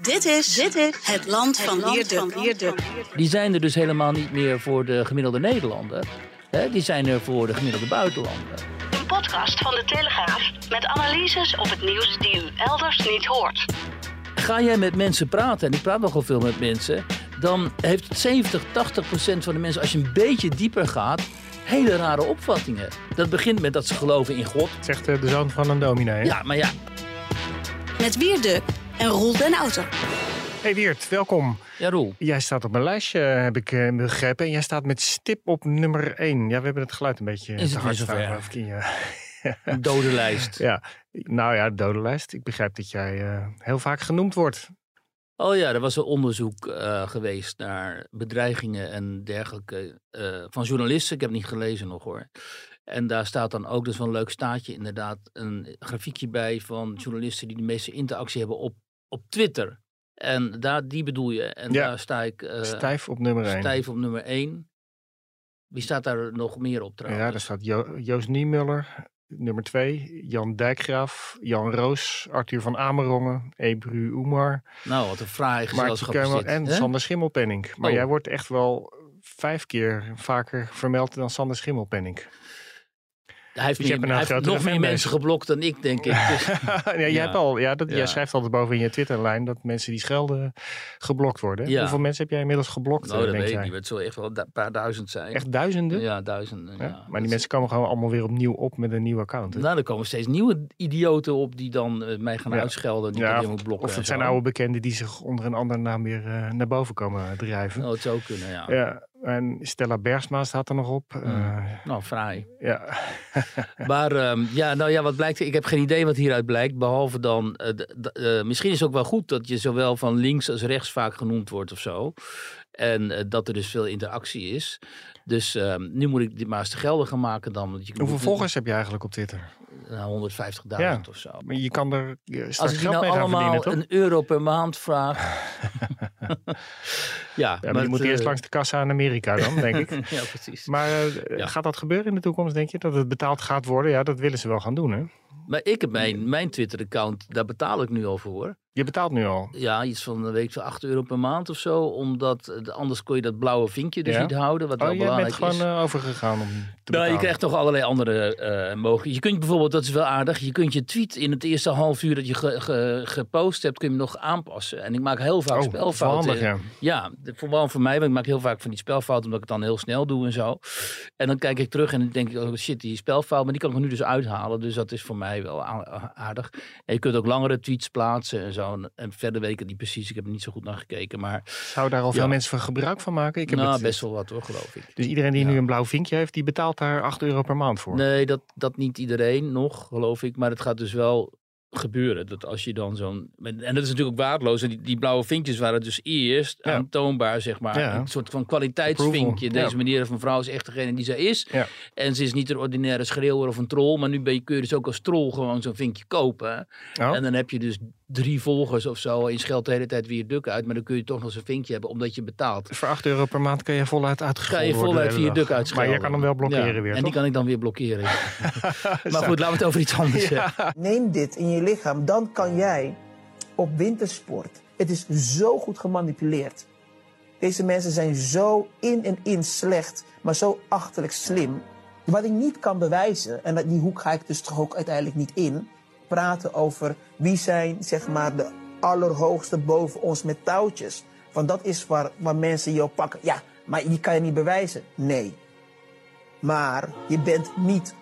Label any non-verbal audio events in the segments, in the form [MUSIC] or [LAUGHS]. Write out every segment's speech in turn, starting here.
Dit is, dit is het land van Wierduk. Die zijn er dus helemaal niet meer voor de gemiddelde Nederlander. Hè? Die zijn er voor de gemiddelde buitenlander. Een podcast van de Telegraaf met analyses op het nieuws die u elders niet hoort. Ga jij met mensen praten, en ik praat nogal veel met mensen, dan heeft het 70, 80 procent van de mensen, als je een beetje dieper gaat, hele rare opvattingen. Dat begint met dat ze geloven in God. Zegt eh, de zoon van een dominee. Ja, maar ja, Met Wierduk en Roel den Outer. Hey Wiert, welkom. ja Roel. Jij staat op mijn lijstje, heb ik eh, begrepen. En jij staat met stip op nummer 1. Ja, we hebben het geluid een beetje Is het te weer hard staan. Een dode lijst. Ja, nou ja, dodenlijst. Ik begrijp dat jij eh, heel vaak genoemd wordt. Oh ja, er was een onderzoek eh, geweest naar bedreigingen en dergelijke eh, van journalisten. Ik heb het niet gelezen nog hoor. En daar staat dan ook, dus wel een leuk staatje inderdaad, een grafiekje bij van journalisten die de meeste interactie hebben op, op Twitter. En daar, die bedoel je. En Ja. daar sta ik eh, Stijf op nummer 1. stijf op nummer 1. Wie staat daar nog meer op trouwens? Ja, daar staat jo Joost Niemuller, nummer 2. Jan Dijkgraaf, Jan Roos, Arthur van Amerongen, Ebru Oemar, Nou, wat een fraai gezelschap en hè? Sander Schimmelpenning. Maar Oh. jij wordt echt wel vijf keer vaker vermeld dan Sander Schimmelpenning. Hij heeft, Dus hij heeft nog meer mensen geblokt dan ik, denk ik. [LAUGHS] Dus, ja, jij, Ja. hebt al, ja, dat, jij schrijft altijd boven in je Twitterlijn dat mensen die schelden geblokt worden. Ja. Hoeveel mensen heb jij inmiddels geblokt, nou, eh, dat denk weet ik niet. maar Het zal echt wel een paar duizend zijn. Echt duizenden? Ja, duizenden. Ja? Ja. Maar Dat die mensen komen gewoon allemaal weer opnieuw op met een nieuw account. hè? Nou, er komen steeds nieuwe idioten op die dan eh, mij gaan Ja. uitschelden. Die Ja, moet blokken. of het zijn oude bekenden die zich onder een andere naam weer eh, naar boven komen drijven. Oh, het zou kunnen, ja. En Stella Bergsma staat er nog op. Eh, Nou, fraai. ja. [LAUGHS] [LAUGHS] Maar ehm, ja, nou ja, wat blijkt? Ik heb geen idee wat hieruit blijkt. Behalve dan, eh, eh, misschien is het ook wel goed dat je zowel van links als rechts vaak genoemd wordt of zo. En dat er dus veel interactie is. Dus ehm, nu moet ik dit maar eens te gelden gaan maken dan. Want je Hoeveel volgers heb je eigenlijk op Twitter? Nou, 150.000 Ja. of zo. Maar je kan er straks Als ik geld nou mee gaan allemaal verdienen, toch? een euro per maand vraag. [LAUGHS] ja, Ja, maar je moet eerst eh, langs de kassa in Amerika dan, denk ik. [LAUGHS] ja, precies. Maar eh, Ja. gaat dat gebeuren in de toekomst, denk je? Dat het betaald gaat worden? Ja, dat willen ze wel gaan doen, hè? Maar ik heb mijn, mijn Twitter-account, daar betaal ik nu al voor. Je betaalt nu al. Ja, iets van een week zo 8 euro per maand of zo. Omdat eh, anders kon je dat blauwe vinkje dus Ja. niet houden. Wat Oh, wel jij bent belangrijk gewoon is. overgegaan om te Nou, betalen. je krijgt toch allerlei andere eh mogelijkheden. Je kunt bijvoorbeeld, dat is wel aardig, je kunt je tweet in het eerste half uur dat je ge- ge- gepost hebt, kun je hem nog aanpassen. En ik maak heel vaak Oh, spelfouten. handig, ja. Vooral voor mij, want ik maak heel vaak van die spelfouten, omdat ik het dan heel snel doe en zo. En dan kijk ik terug en dan denk ik, oh shit, die spelfout, maar die kan ik nu dus uithalen. Dus dat is voor mij wel aardig. En je kunt ook langere tweets plaatsen en zo. En, verder weet ik het niet precies, ik heb er niet zo goed naar gekeken. Maar Zou daar al veel mensen van gebruik van maken? Ik heb nou, het, best wel wat hoor, geloof ik. Dus iedereen die Ja. nu een blauw vinkje heeft, die betaalt daar 8 euro per maand voor? Nee, dat, dat niet iedereen nog, geloof ik. Maar het gaat dus wel gebeuren. Dat als je dan zo'n. En dat is natuurlijk ook waardeloos. En die, die blauwe vinkjes waren dus eerst Ja. aantoonbaar, zeg maar. Ja. Een soort van kwaliteitsvinkje. Deze ja. meneer of mevrouw is echt degene die zij is. Ja. En ze is niet een ordinaire schreeuwer of een troll. Maar nu ben je, kun je dus ook als troll gewoon zo'n vinkje kopen. Oh. En dan heb je dus drie volgers of zo. En je scheldt de hele tijd weer je duk uit. Maar dan kun je toch nog zo'n vinkje hebben omdat je betaalt. Dus voor 8 euro per maand kan je voluit uitgescholden Kan je voluit via duk uitschelden. Maar je kan hem wel blokkeren Ja, weer, En die kan ik dan weer blokkeren. [LAUGHS] [LAUGHS] maar goed, laten we het over iets anders hebben. Neem dit in je lichaam, dan kan jij op wintersport. Het is zo goed gemanipuleerd. Deze mensen zijn zo in en in slecht, maar zo achterlijk slim. Wat ik niet kan bewijzen, en die hoek ga ik dus toch ook uiteindelijk niet in, praten over wie zijn zeg maar de allerhoogste boven ons met touwtjes. Want dat is waar, waar mensen jou pakken. Ja, maar die kan je niet bewijzen. Nee. Maar je bent niet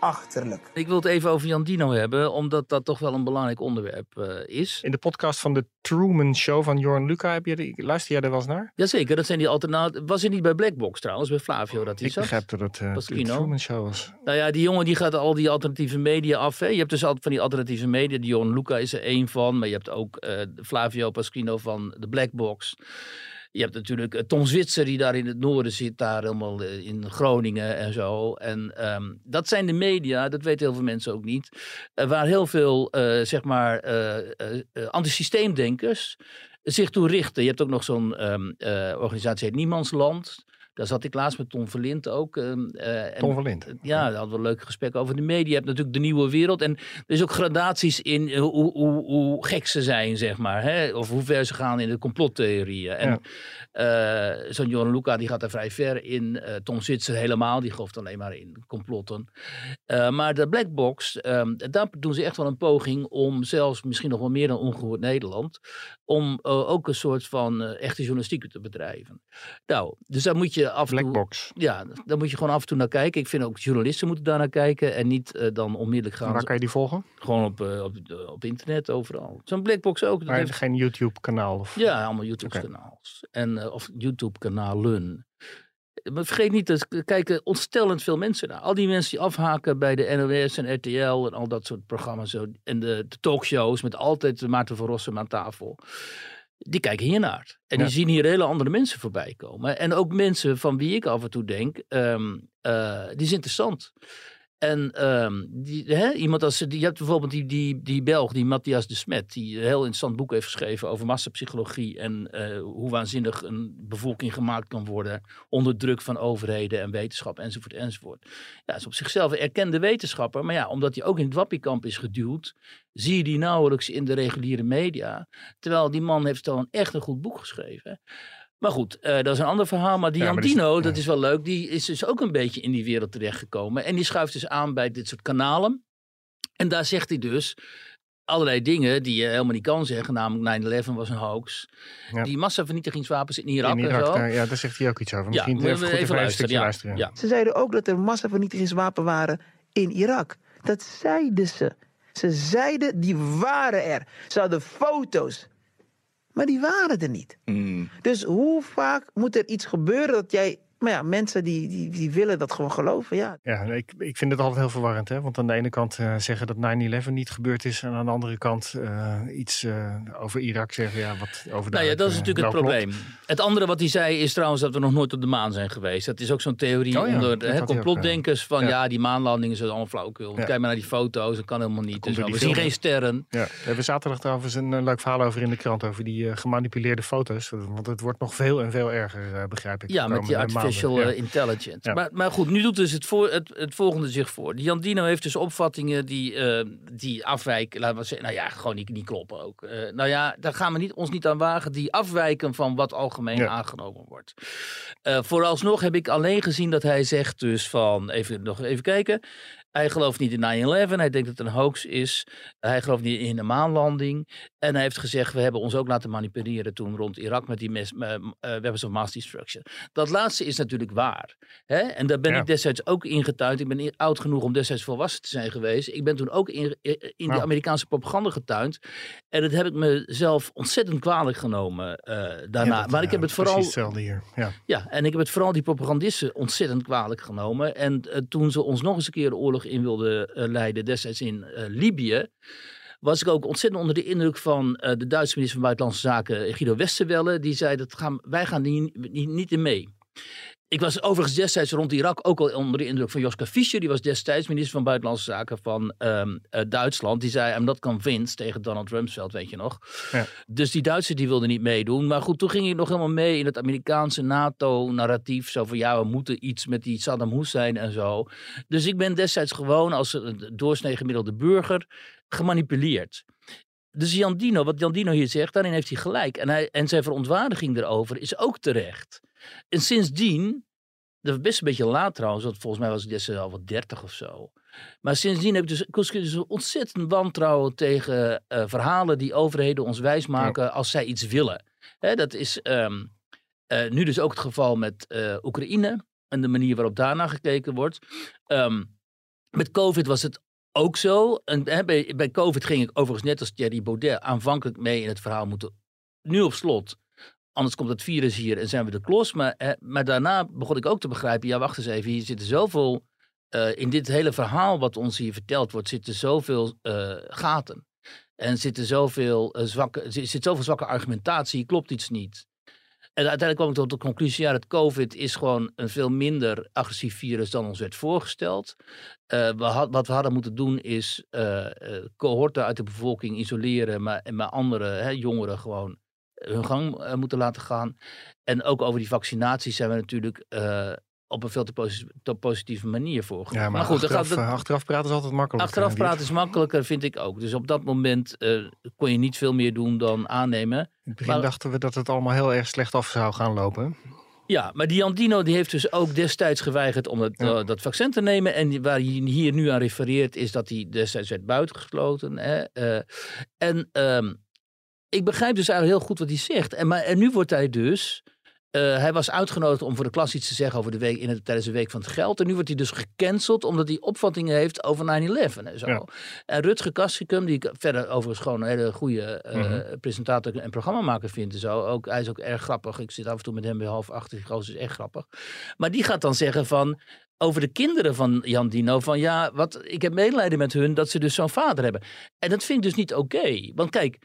achterlijk. Ik wil het even over Jan Dino hebben, omdat dat toch wel een belangrijk onderwerp eh, is. In de podcast van de Truman Show van Jorn Luca, heb je de, luister jij er wel eens naar? Jazeker, dat zijn die alternatieve. Was hij niet bij Blackbox trouwens, bij Flavio dat hij Ik zat? begrijp dat het eh, de. Truman Show was. Nou ja, die jongen die gaat al die alternatieve media af. Hè? Je hebt dus altijd van die alternatieve media. Johan Luca is er één van. Maar je hebt ook eh, Flavio Pasquino van de Black Box. Je hebt natuurlijk eh, Tom Zwitser die daar in het noorden zit. Daar helemaal eh, in Groningen en zo. En ehm, dat zijn de media, dat weten heel veel mensen ook niet. eh, waar heel veel, zeg maar, eh, antisysteemdenkers zich toe richten. Je hebt ook nog zo'n eh, organisatie, heet Niemandsland. Daar zat ik laatst met Tom Verlint ook. ehm, eh, en- Tom van Lint. ja, daar hadden we een leuk gesprek over de media. Je hebt natuurlijk de nieuwe wereld. En er is ook gradaties in eh, hoe, hoe, hoe gek ze zijn, zeg maar. Hè? Of hoe ver ze gaan in de complottheorieën. En eh, zo'n Johan Luca, die gaat er vrij ver in. Eh, Tom Zwitser helemaal, die gelooft alleen maar in complotten. Eh, maar de Black Box, ehm, daar doen ze echt wel een poging om zelfs misschien nog wel meer dan ongehoord Nederland. Om eh, ook een soort van eh, echte journalistiek te bedrijven. Nou, dus daar moet je af en toe... Blackbox. Ja, daar moet je gewoon af en toe naar kijken. Ik vind ook journalisten moeten daar naar kijken en niet eh, dan onmiddellijk gaan. Waar kan je die volgen? Gewoon op, eh, op, op internet, overal. Zo'n Blackbox ook. Maar heeft- geen YouTube kanaal? Of... ja, allemaal YouTube-kanaals. En eh, of YouTube-kanalen. Maar vergeet niet, er kijken ontstellend veel mensen naar. Al die mensen die afhaken bij de NOS en RTL en al dat soort programma's. En de, de talkshows met altijd Maarten van Rossum aan tafel. Die kijken hiernaar. En Ja. die zien hier hele andere mensen voorbij komen. En ook mensen van wie ik af en toe denk, eh, die is interessant. En ehm, hè, iemand als, die, je hebt bijvoorbeeld die, die, die Belg, die Matthias de Smet, die een heel interessant boek heeft geschreven over massapsychologie en eh, hoe waanzinnig een bevolking gemaakt kan worden onder druk van overheden en wetenschap enzovoort enzovoort. Ja, is op zichzelf een erkende wetenschapper, maar ja, omdat hij ook in het wappiekamp is geduwd, zie je die nauwelijks in de reguliere media. Terwijl die man heeft een echt een goed boek geschreven. Maar goed, eh, dat is een ander verhaal. Maar Ja, ja. dat is wel leuk, die is dus ook een beetje in die wereld terechtgekomen. En die schuift dus aan bij dit soort kanalen. En daar zegt hij dus allerlei dingen die je helemaal niet kan zeggen. Namelijk 9-11 was een hoax. Ja. Die massavernietigingswapens in Irak, In Irak, en zo. daar, ja, daar zegt hij ook iets over. Ja, Misschien moeten even, ja. luisteren. Ja. Ze zeiden ook dat er massavernietigingswapen waren in Irak. Dat zeiden ze. Ze zeiden, die waren er. Ze hadden foto's. Maar die waren er niet. Dus hoe vaak moet er iets gebeuren dat jij... Maar ja, mensen die, die, die willen dat gewoon geloven, ja. Ja, ik, ik vind het altijd heel verwarrend. Hè? Want aan de ene kant eh, zeggen dat 9-11 niet gebeurd is. En aan de andere kant eh, iets eh, over Irak zeggen. Ja, wat over Nou ja, dat is natuurlijk het probleem. Het andere wat hij zei is trouwens dat we nog nooit op de maan zijn geweest. Dat is ook zo'n theorie Oh ja, onder hè, complotdenkers van ja. ja. die maanlandingen zijn allemaal flauwekul. Ja. Kijk maar naar die foto's, dat kan helemaal niet. die We zien geen sterren. Ja, we hebben zaterdag trouwens een leuk verhaal over in de krant. Over die eh, gemanipuleerde foto's. Want het wordt nog veel en veel erger, eh, begrijp ik. Ja, met die artificial eh, intelligence. Ja. Maar, maar goed, nu doet dus het, voor, het, het volgende zich voor. Die Jan Dino heeft dus opvattingen die, eh, die afwijken. Laten we zeggen, nou ja, gewoon niet, niet kloppen ook. Eh, nou ja, daar gaan we niet, ons niet aan wagen. Die afwijken van wat algemeen Ja. aangenomen wordt. Vooralsnog heb ik alleen gezien dat hij zegt dus van, even, nog even kijken. Hij gelooft niet in 9-11. Hij denkt dat het een hoax is. Hij gelooft niet in de maanlanding. En hij heeft gezegd, we hebben ons ook laten manipuleren toen rond Irak met die mes, eh, weapons of mass destruction. Dat laatste is natuurlijk waar. Hè? En daar ben Ja. ik destijds ook ingetuind. Ik ben oud genoeg om destijds volwassen te zijn geweest. Ik ben toen ook in, in Nou. Amerikaanse propaganda getuind. En dat heb ik mezelf ontzettend kwalijk genomen eh, daarna. Ja, dat, maar ik heb het vooral... Hetzelfde hier. Ja. Ja, en ik heb het vooral die propagandisten ontzettend kwalijk genomen. En toen ze ons nog eens een keer de oorlog in wilden eh, leiden, destijds in eh, Libië, was ik ook ontzettend onder de indruk van eh, de Duitse minister van Buitenlandse Zaken, Guido Westerwelle. Die zei, dat gaan, wij gaan niet, niet in mee. Ik was overigens destijds rond Irak ook al onder de indruk van Joschka Fischer. Die was destijds minister van Buitenlandse Zaken van ehm, eh, Duitsland. Die zei, I'm not convinced tegen Donald Rumsfeld, weet je nog. Ja. Dus die Duitsers die wilden niet meedoen. Maar goed, toen ging ik nog helemaal mee in het Amerikaanse NATO-narratief. Zo van, ja, we moeten iets met die Saddam Hussein en zo. Dus ik ben destijds gewoon als een doorsnee gemiddelde burger gemanipuleerd. Dus Jan Dino, wat Jan Dino hier zegt, daarin heeft hij gelijk. En, hij, en zijn verontwaardiging erover is ook terecht. En sindsdien, dat was best een beetje laat trouwens, want volgens mij was ik destijds al wat dertig of zo. Maar sindsdien heb ik dus, ik dus een ontzettend wantrouwen tegen eh, verhalen die overheden ons wijsmaken als zij iets willen. Hè, dat is ehm, eh, nu dus ook het geval met eh, Oekraïne en de manier waarop daarna gekeken wordt. Ehm, met COVID was het ook zo. En, bij, bij COVID ging ik overigens net als Thierry Baudet aanvankelijk mee in het verhaal moeten. Nu op slot. Anders komt het virus hier en zijn we de klos. Maar, maar daarna begon ik ook te begrijpen. Ja, wacht eens even. Hier zitten zoveel. eh, in dit hele verhaal wat ons hier verteld wordt, zitten zoveel eh, gaten. En zitten zoveel, eh, zwakke, zit zoveel zwakke argumentatie. Klopt iets niet. En uiteindelijk kwam ik tot de conclusie, ja, dat COVID is gewoon een veel minder agressief virus dan ons werd voorgesteld. Eh, we had, wat we hadden moeten doen is eh, cohorten uit de bevolking isoleren, maar, maar andere hè, jongeren gewoon hun gang moeten laten gaan. En ook over die vaccinaties zijn we natuurlijk op een veel te, posi- te positieve manier voorgegaan. Ja, maar, goed, achteraf, eh, achteraf praten is altijd makkelijk. Achteraf praten is makkelijker, vind ik ook. Dus op dat moment eh, kon je niet veel meer doen dan aannemen. In het begin maar- dachten we dat het allemaal heel erg slecht af zou gaan lopen. Ja, maar die Andino die heeft dus ook destijds geweigerd om dat, Ja. eh, dat vaccin te nemen. En waar hij hier nu aan refereert, is dat hij destijds werd buitengesloten. Hè? en ehm, ik begrijp dus eigenlijk heel goed wat hij zegt. En, maar, en nu wordt hij dus. Eh, hij was uitgenodigd om voor de klas iets te zeggen over de week, in het, tijdens de Week van het Geld. En nu wordt hij dus gecanceld omdat hij opvattingen heeft over 9-11 en zo. Ja. En Rutger Kastrikum, die ik verder overigens gewoon een hele goede eh, Mhm. presentator en programmamaker vind. En zo. Ook, hij is ook erg grappig. Ik zit af en toe met hem bij half acht. Die gozer is echt grappig. Maar die gaat dan zeggen van over de kinderen van Jan Dino. Van ja, wat, ik heb medelijden met hun dat ze dus zo'n vader hebben. En dat vind ik dus niet oké. Want kijk,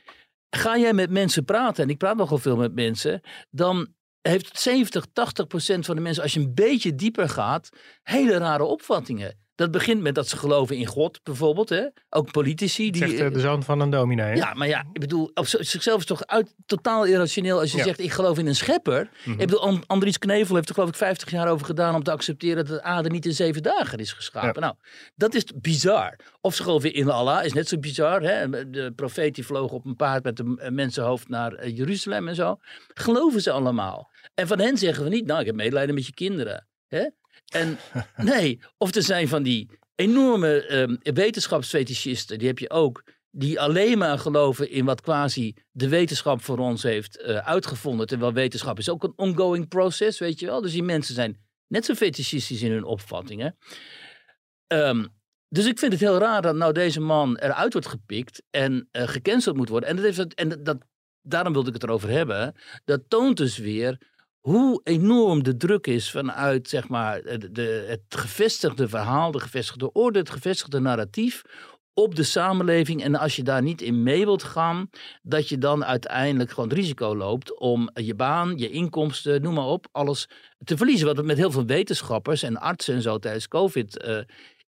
ga jij met mensen praten, en ik praat nogal veel met mensen, dan heeft 70, 80 procent van de mensen, als je een beetje dieper gaat, hele rare opvattingen. Dat begint met dat ze geloven in God, bijvoorbeeld. Hè? Ook politici. Die, Zegt eh, de zoon van een dominee. hè? ja, maar ja, ik bedoel, op zichzelf is toch uit, totaal irrationeel als je Ja. zegt ik geloof in een schepper. Mhm. Ik bedoel, An- Andries Knevel heeft er geloof ik 50 jaar over gedaan om te accepteren dat de aarde niet in zeven dagen is geschapen. Nou, dat is bizar. Of ze geloven in Allah, is net zo bizar. Hè? De profeet die vloog op een paard met een een mensenhoofd naar eh, Jeruzalem en zo. Geloven ze allemaal. En van hen zeggen we niet, nou ik heb medelijden met je kinderen. Hè? En nee, of er zijn van die enorme wetenschapsfetischisten, die heb je ook, die alleen maar geloven in wat quasi de wetenschap voor ons heeft eh, uitgevonden. Terwijl wetenschap is ook een ongoing process, weet je wel. Dus die mensen zijn net zo fetischistisch in hun opvattingen. Ehm, dus ik vind het heel raar dat nou deze man eruit wordt gepikt en eh, gecanceld moet worden. En, dat heeft, en dat, daarom wilde ik het erover hebben. Dat toont dus weer hoe enorm de druk is vanuit zeg maar, de, het gevestigde verhaal, de gevestigde orde, het gevestigde narratief op de samenleving. En als je daar niet in mee wilt gaan, dat je dan uiteindelijk gewoon het risico loopt om je baan, je inkomsten, noem maar op, alles te verliezen. Wat met heel veel wetenschappers en artsen en zo tijdens COVID eh,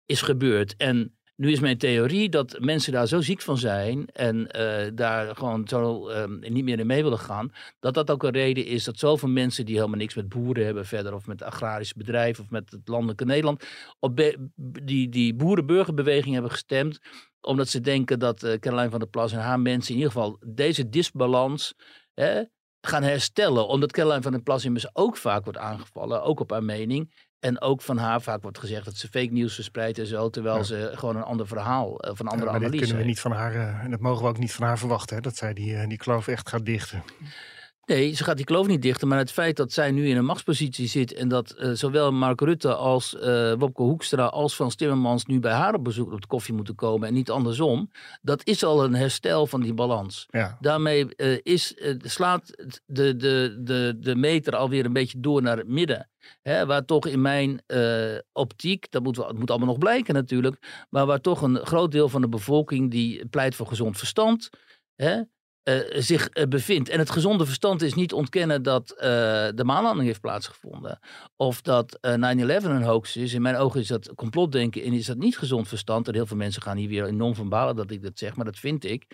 is gebeurd. En nu is mijn theorie dat mensen daar zo ziek van zijn en eh, daar gewoon zo eh, niet meer in mee willen gaan, dat dat ook een reden is dat zoveel mensen die helemaal niks met boeren hebben verder of met agrarische bedrijven of met het landelijke Nederland, op die, die boerenburgerbeweging hebben gestemd omdat ze denken dat eh Caroline van der Plas en haar mensen in ieder geval deze disbalans hè, gaan herstellen. Omdat Caroline van der Plas immers ook vaak wordt aangevallen, ook op haar mening. En ook van haar vaak wordt gezegd dat ze fake nieuws verspreidt en zo. Terwijl Ja. ze gewoon een ander verhaal, eh, of een andere maar dit analyse kunnen we niet van haar, eh, en dat mogen we ook niet van haar verwachten, hè, dat zij die, eh, die kloof echt gaat dichten. Nee, ze gaat die kloof niet dichten. Maar het feit dat zij nu in een machtspositie zit. en dat eh, zowel Mark Rutte als eh Wopke Hoekstra. als Frans Timmermans nu bij haar op bezoek op de koffie moeten komen. en niet andersom. dat is al een herstel van die balans. Ja. Daarmee eh, is, slaat de, de, de, de meter alweer een beetje door naar het midden. Hè, waar toch in mijn optiek, dat moet, het moet allemaal nog blijken natuurlijk. maar waar toch een groot deel van de bevolking die pleit voor gezond verstand. Hè, eh, zich eh, bevindt. En het gezonde verstand is niet ontkennen dat eh, de maanlanding heeft plaatsgevonden. Of dat eh 9-11 een hoax is. In mijn ogen is dat complotdenken en is dat niet gezond verstand. En heel veel mensen gaan hier weer enorm van balen dat ik dat zeg, maar dat vind ik.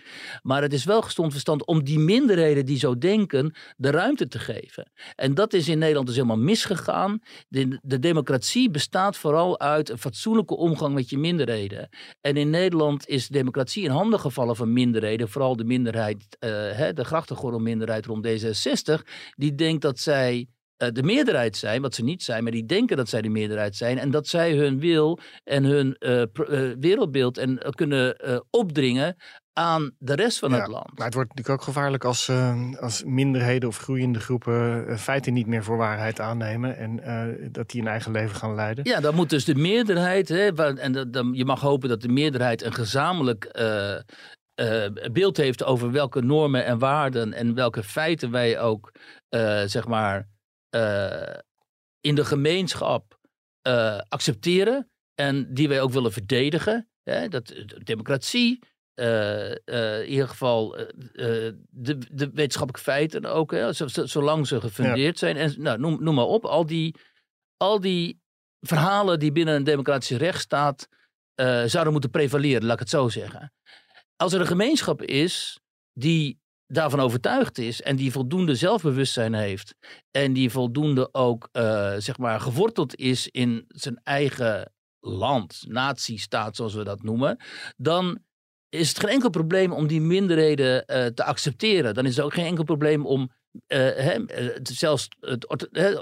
Maar het is wel gezond verstand om die minderheden die zo denken de ruimte te geven. En dat is in Nederland dus helemaal misgegaan. De, de democratie bestaat vooral uit een fatsoenlijke omgang met je minderheden. En in Nederland is democratie in handen gevallen van minderheden. Vooral de minderheid, hè, de grachtengordelminderheid rond D66. Die denkt dat zij eh, de meerderheid zijn, wat ze niet zijn, maar die denken dat zij de meerderheid zijn. En dat zij hun wil en hun eh, eh, wereldbeeld en, eh, kunnen eh, opdringen aan de rest van Ja, het land. Maar het wordt natuurlijk ook gevaarlijk als, eh, als minderheden of groeiende groepen eh, feiten niet meer voor waarheid aannemen. En eh, dat die een eigen leven gaan leiden. Ja, dan moet dus de meerderheid, hè, en dat- dan, je mag hopen dat de meerderheid een gezamenlijk eh, beeld heeft over welke normen en waarden en welke feiten wij ook, eh, zeg maar, eh, in de gemeenschap accepteren en die wij ook willen verdedigen. Hè, dat, de democratie, in ieder geval de, de wetenschappelijke feiten ook, hè, zo- zo- zolang ze gefundeerd zijn. En nou, noem, noem maar op, al die, al die verhalen die binnen een democratische rechtsstaat zouden moeten prevaleren, laat ik het zo zeggen. Als er een gemeenschap is die daarvan overtuigd is en die voldoende zelfbewustzijn heeft en die voldoende ook eh, zeg maar geworteld is in zijn eigen land, natiestaat zoals we dat noemen, dan is het geen enkel probleem om die minderheden eh, te accepteren. Dan is het ook geen enkel probleem om eh, het- zelfs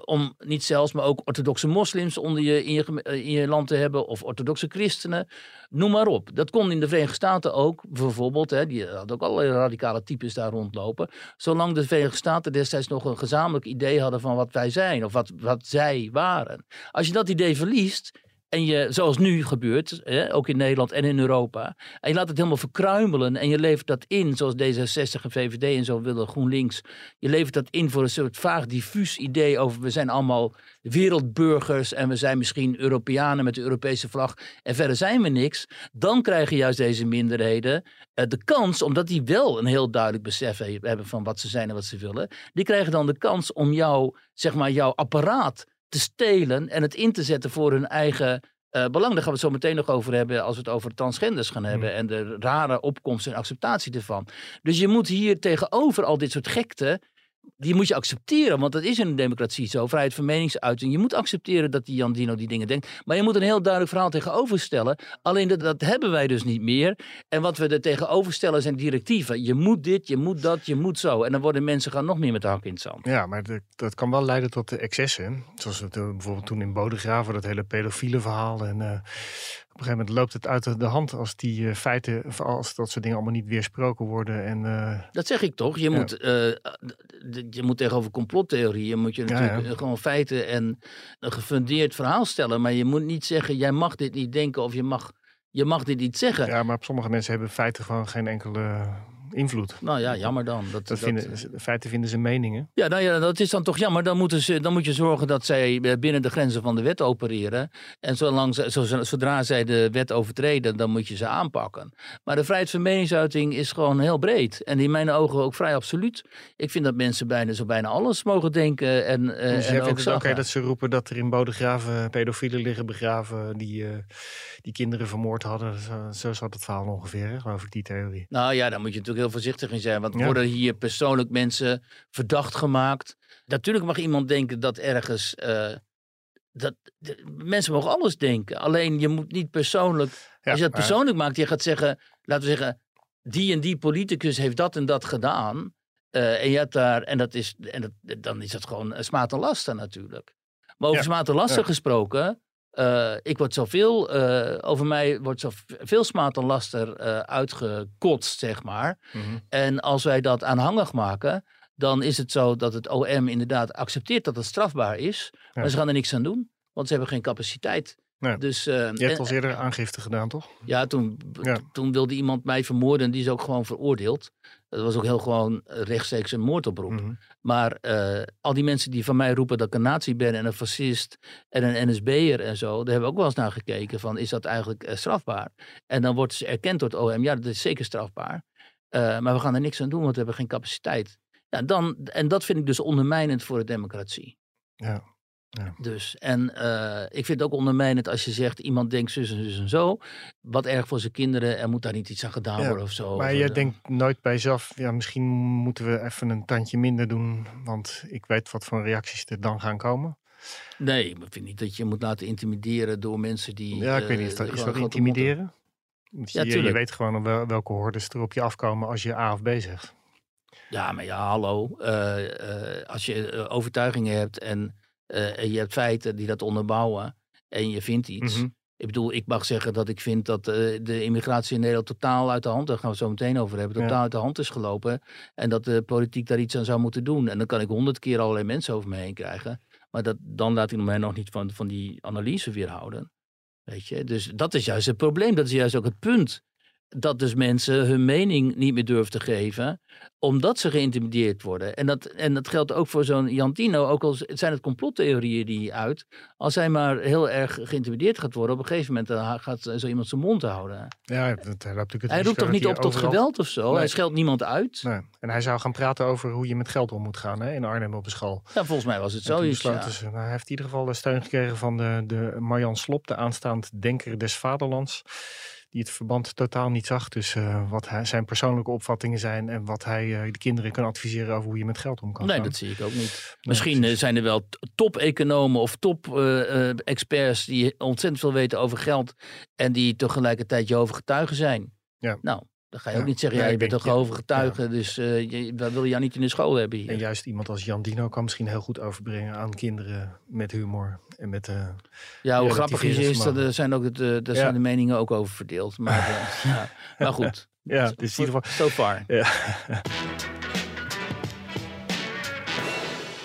om niet zelfs, maar ook orthodoxe moslims onder je, in, je, eh, in je land te hebben, of orthodoxe christenen, noem maar op. Dat kon in de Verenigde Staten ook, bijvoorbeeld, hè, die hadden ook allerlei radicale types daar rondlopen, zolang de Verenigde Staten destijds nog een gezamenlijk idee hadden van wat wij zijn, of wat, wat zij waren. Als je dat idee verliest, en je, zoals nu gebeurt, hè, ook in Nederland en in Europa. En je laat het helemaal verkruimelen en je levert dat in, zoals D66 en VVD en zo willen, GroenLinks. Je levert dat in voor een soort vaag diffuus idee over we zijn allemaal wereldburgers en we zijn misschien Europeanen met de Europese vlag en verder zijn we niks. Dan krijgen juist deze minderheden eh, de kans, omdat die wel een heel duidelijk besef he- hebben van wat ze zijn en wat ze willen. Die krijgen dan de kans om jou, zeg maar, jouw apparaat te stelen en het in te zetten voor hun eigen eh, belang. Daar gaan we het zo meteen nog over hebben als we het over transgenders gaan hebben en de rare opkomst en acceptatie ervan. Dus je moet hier tegenover al dit soort gekte, die moet je accepteren, want dat is in een democratie zo, vrijheid van meningsuiting. Je moet accepteren dat die Jan Dino die dingen denkt, maar je moet een heel duidelijk verhaal tegenover stellen. Alleen dat, dat hebben wij dus niet meer. En wat we er tegenover stellen zijn directieven. Je moet dit, je moet dat, je moet zo. En dan worden mensen gaan nog meer met de hak in het zand. Ja, maar dat kan wel leiden tot excessen. Zoals het bijvoorbeeld toen in Bodegraven, dat hele pedofiele verhaal. En eh, een gegeven moment loopt het uit de hand als die eh, feiten, of als dat soort dingen allemaal niet weersproken worden. En eh, Dat zeg ik toch. Je, Ja. moet, eh, je moet tegenover complottheorieën moet je natuurlijk ja. gewoon feiten en een gefundeerd verhaal stellen. Maar je moet niet zeggen, jij mag dit niet denken of je mag, je mag dit niet zeggen. ja, maar sommige mensen hebben feiten gewoon geen enkele invloed. Nou ja, jammer dan. Dat, Dat dat- vinden, feiten vinden ze meningen. Ja, nou ja, dat is dan toch jammer. Dan, moeten ze, dan moet je zorgen dat zij eh, binnen de grenzen van de wet opereren. En zolang ze, zo- zodra zij de wet overtreden, dan moet je ze aanpakken. Maar de vrijheid van meningsuiting is gewoon heel breed. En in mijn ogen ook vrij absoluut. Ik vind dat mensen bijna zo bijna alles mogen denken. En, eh Dus en jij ook vindt het oké dat ze roepen dat er in Bodegraven pedofielen liggen begraven die, eh, die kinderen vermoord hadden. Zo, zo zat het verhaal ongeveer, geloof ik, die theorie. Nou ja, daar moet je natuurlijk heel voorzichtig in zijn. Want Ja. worden hier persoonlijk mensen verdacht gemaakt? Natuurlijk mag iemand denken dat ergens. eh, dat, de- mensen mogen alles denken. Alleen je moet niet persoonlijk. Ja, als je dat persoonlijk maakt, je gaat zeggen. Laten we zeggen. Die en die politicus heeft dat en dat gedaan. eh, en je hebt daar. En, dat is, en dat, dan is dat gewoon smaad en laster natuurlijk. Maar over Ja, smaad en laster gesproken. Eh, ik word zoveel, eh over mij wordt zoveel smaad en laster eh, uitgekotst, zeg maar. Mhm. En als wij dat aanhangig maken, dan is het zo dat het OM inderdaad accepteert dat het strafbaar is. Maar ze gaan er niks aan doen, want ze hebben geen capaciteit. Nee. Dus, eh, Je hebt al eerder aangifte gedaan, toch? ja, toen, Ja. toen wilde iemand mij vermoorden en die is ook gewoon veroordeeld. Dat was ook heel gewoon rechtstreeks een moordoproep. Mhm. Maar eh, al die mensen die van mij roepen dat ik een nazi ben en een fascist en een NSB'er en zo, daar hebben we ook wel eens naar gekeken van is dat eigenlijk eh, strafbaar? En dan wordt ze erkend door het OM, ja dat is zeker strafbaar. Maar we gaan er niks aan doen, want we hebben geen capaciteit. Ja, dan, en dat vind ik dus ondermijnend voor de democratie. Ja. Dus, en eh, ik vind het ook ondermijnend als je zegt iemand denkt zus en zus en zo. Wat erg voor zijn kinderen, er moet daar niet iets aan gedaan Ja, worden of zo. Maar Of, jij eh, denkt nooit bij jezelf, ja, misschien moeten we even een tandje minder doen, want ik weet wat voor reacties er dan gaan komen. Nee, ik vind niet dat je moet laten intimideren door mensen die. Ja, ik weet niet, eh, is dat, is dat intimideren? Ja, je, je weet gewoon wel, welke hordes er op je afkomen als je A of B zegt. Ja, maar ja, hallo. als je overtuigingen hebt en, en je hebt feiten die dat onderbouwen en je vindt iets. Mhm. Ik bedoel, ik mag zeggen dat ik vind dat eh, de immigratie in Nederland totaal uit de hand, daar gaan we het zo meteen over hebben, Ja. totaal uit de hand is gelopen. En dat de politiek daar iets aan zou moeten doen. En dan kan ik honderd keer allerlei mensen over me heen krijgen. Maar dat, dan laat ik mij nog niet van, van die analyse weerhouden. Weet je, dus dat is juist het probleem. Dat is juist ook het punt. Dat dus mensen hun mening niet meer durven te geven, omdat ze geïntimideerd worden. En dat, en dat geldt ook voor zo'n Jantino, ook al zijn het complottheorieën die uit. Als hij maar heel erg geïntimideerd gaat worden, op een gegeven moment dan gaat zo iemand zijn mond houden. Ja, dat, hij het Hij roept toch niet op tot overal- geweld of zo? Nee. Hij scheldt niemand uit? Nee. En hij zou gaan praten over hoe je met geld om moet gaan hè, in Arnhem op de school. Ja, volgens mij was het besloten Ja. ze- nou, hij heeft in ieder geval de steun gekregen van de, de Marjan Slop, de aanstaand denker des vaderlands. Die het verband totaal niet zag tussen wat hij, zijn persoonlijke opvattingen zijn en wat hij eh, de kinderen kan adviseren over hoe je met geld om kan Nee, gaan. dat zie ik ook niet. Nee, Misschien precies. eh, zijn er wel top-economen of top-experts die ontzettend veel weten over geld en die tegelijkertijd Jehovah getuigen zijn. Ja. Nou, dan ga je Ja. ook niet zeggen, Nee, ja, je ik bent toch Jehovah ja, dus eh je, we willen jou niet in de school hebben hier. En juist iemand als Jan Dino kan misschien heel goed overbrengen aan kinderen met humor en met eh, Ja, hoe grappig is, is dat er zijn, ook de, daar Ja. zijn de meningen ook over verdeeld. Maar, [LAUGHS] eh, maar goed, ja, dus in ieder geval. so far.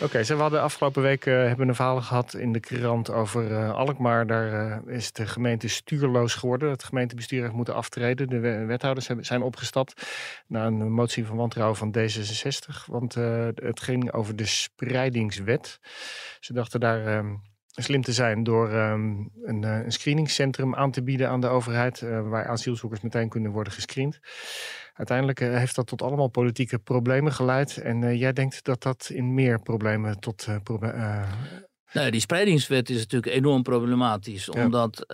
Oké, zo we hadden afgelopen week eh, hebben een verhaal gehad in de krant over eh, Alkmaar. Daar eh, is de gemeente stuurloos geworden. Het gemeentebestuur heeft moeten aftreden. De we- wethouders zijn opgestapt na een motie van wantrouwen van D66. Want het ging over de spreidingswet. Ze dachten daar ehm, slim te zijn door ehm, een, een screeningcentrum aan te bieden aan de overheid. waar asielzoekers meteen kunnen worden gescreend. Uiteindelijk eh, heeft dat tot allemaal politieke problemen geleid. En eh, jij denkt dat dat in meer problemen tot eh, Nou, die spreidingswet is natuurlijk enorm problematisch. Ja. Omdat